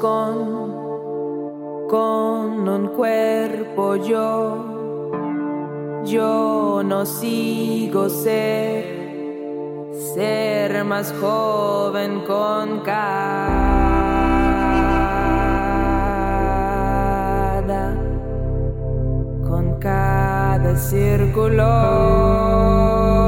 con, con un cuerpo yo, yo no sigo ser, ser más joven con cada, con cada círculo.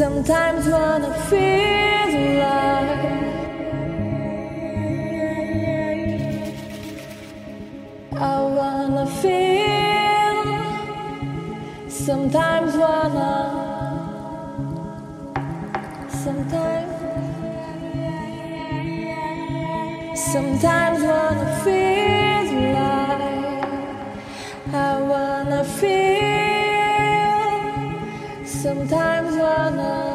Sometimes wanna feel alive. I wanna feel. Sometimes wanna. Sometimes. Sometimes wanna feel alive. I wanna feel. Sometimes wanna.